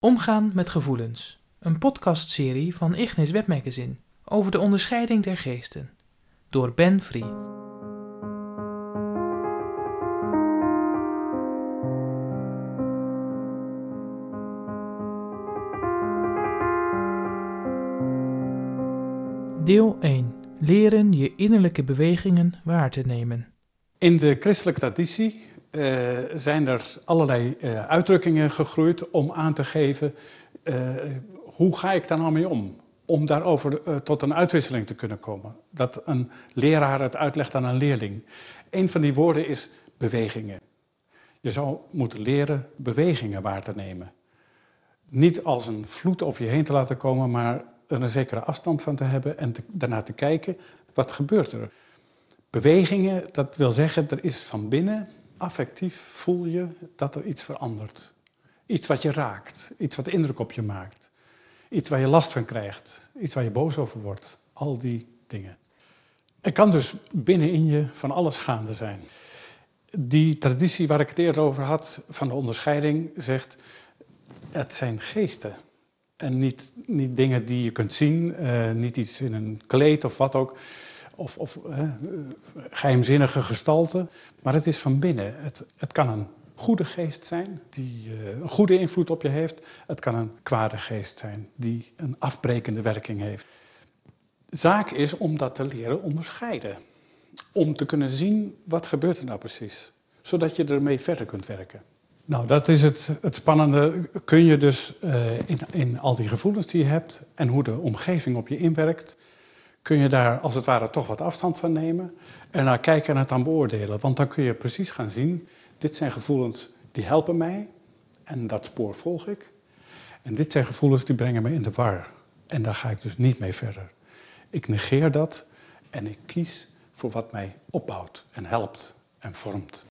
Omgaan met gevoelens. Een podcastserie van Ignis Webmagazine over de onderscheiding der geesten. Door Ben Free. Deel 1. Leren je innerlijke bewegingen waar te nemen. In de christelijke traditie uh, zijn er allerlei uh, uitdrukkingen gegroeid om aan te geven uh, hoe ga ik daar nou mee om? Om daarover tot een uitwisseling te kunnen komen. Dat een leraar het uitlegt aan een leerling. Een van die woorden is bewegingen. Je zou moeten leren bewegingen waar te nemen. Niet als een vloed over je heen te laten komen, maar er een zekere afstand van te hebben en te, daarna te kijken, wat gebeurt er? Bewegingen, dat wil zeggen, er is van binnen affectief voel je dat er iets verandert. Iets wat je raakt, iets wat indruk op je maakt. Iets waar je last van krijgt, iets waar je boos over wordt. Al die dingen. Er kan dus binnenin je van alles gaande zijn. Die traditie waar ik het eerder over had, van de onderscheiding, zegt: het zijn geesten. En niet, niet dingen die je kunt zien, uh, niet iets in een kleed of wat ook of, of geheimzinnige gestalte, maar het is van binnen. Het, het kan een goede geest zijn die uh, een goede invloed op je heeft. Het kan een kwade geest zijn die een afbrekende werking heeft. Zaak is om dat te leren onderscheiden. Om te kunnen zien wat gebeurt er nou precies, zodat je ermee verder kunt werken. Nou, dat is het, het spannende. Kun je dus uh, in, in al die gevoelens die je hebt en hoe de omgeving op je inwerkt, kun je daar als het ware toch wat afstand van nemen en naar kijken en het dan beoordelen. Want dan kun je precies gaan zien, dit zijn gevoelens die helpen mij en dat spoor volg ik. En dit zijn gevoelens die brengen me in de war en daar ga ik dus niet mee verder. Ik negeer dat en ik kies voor wat mij opbouwt en helpt en vormt.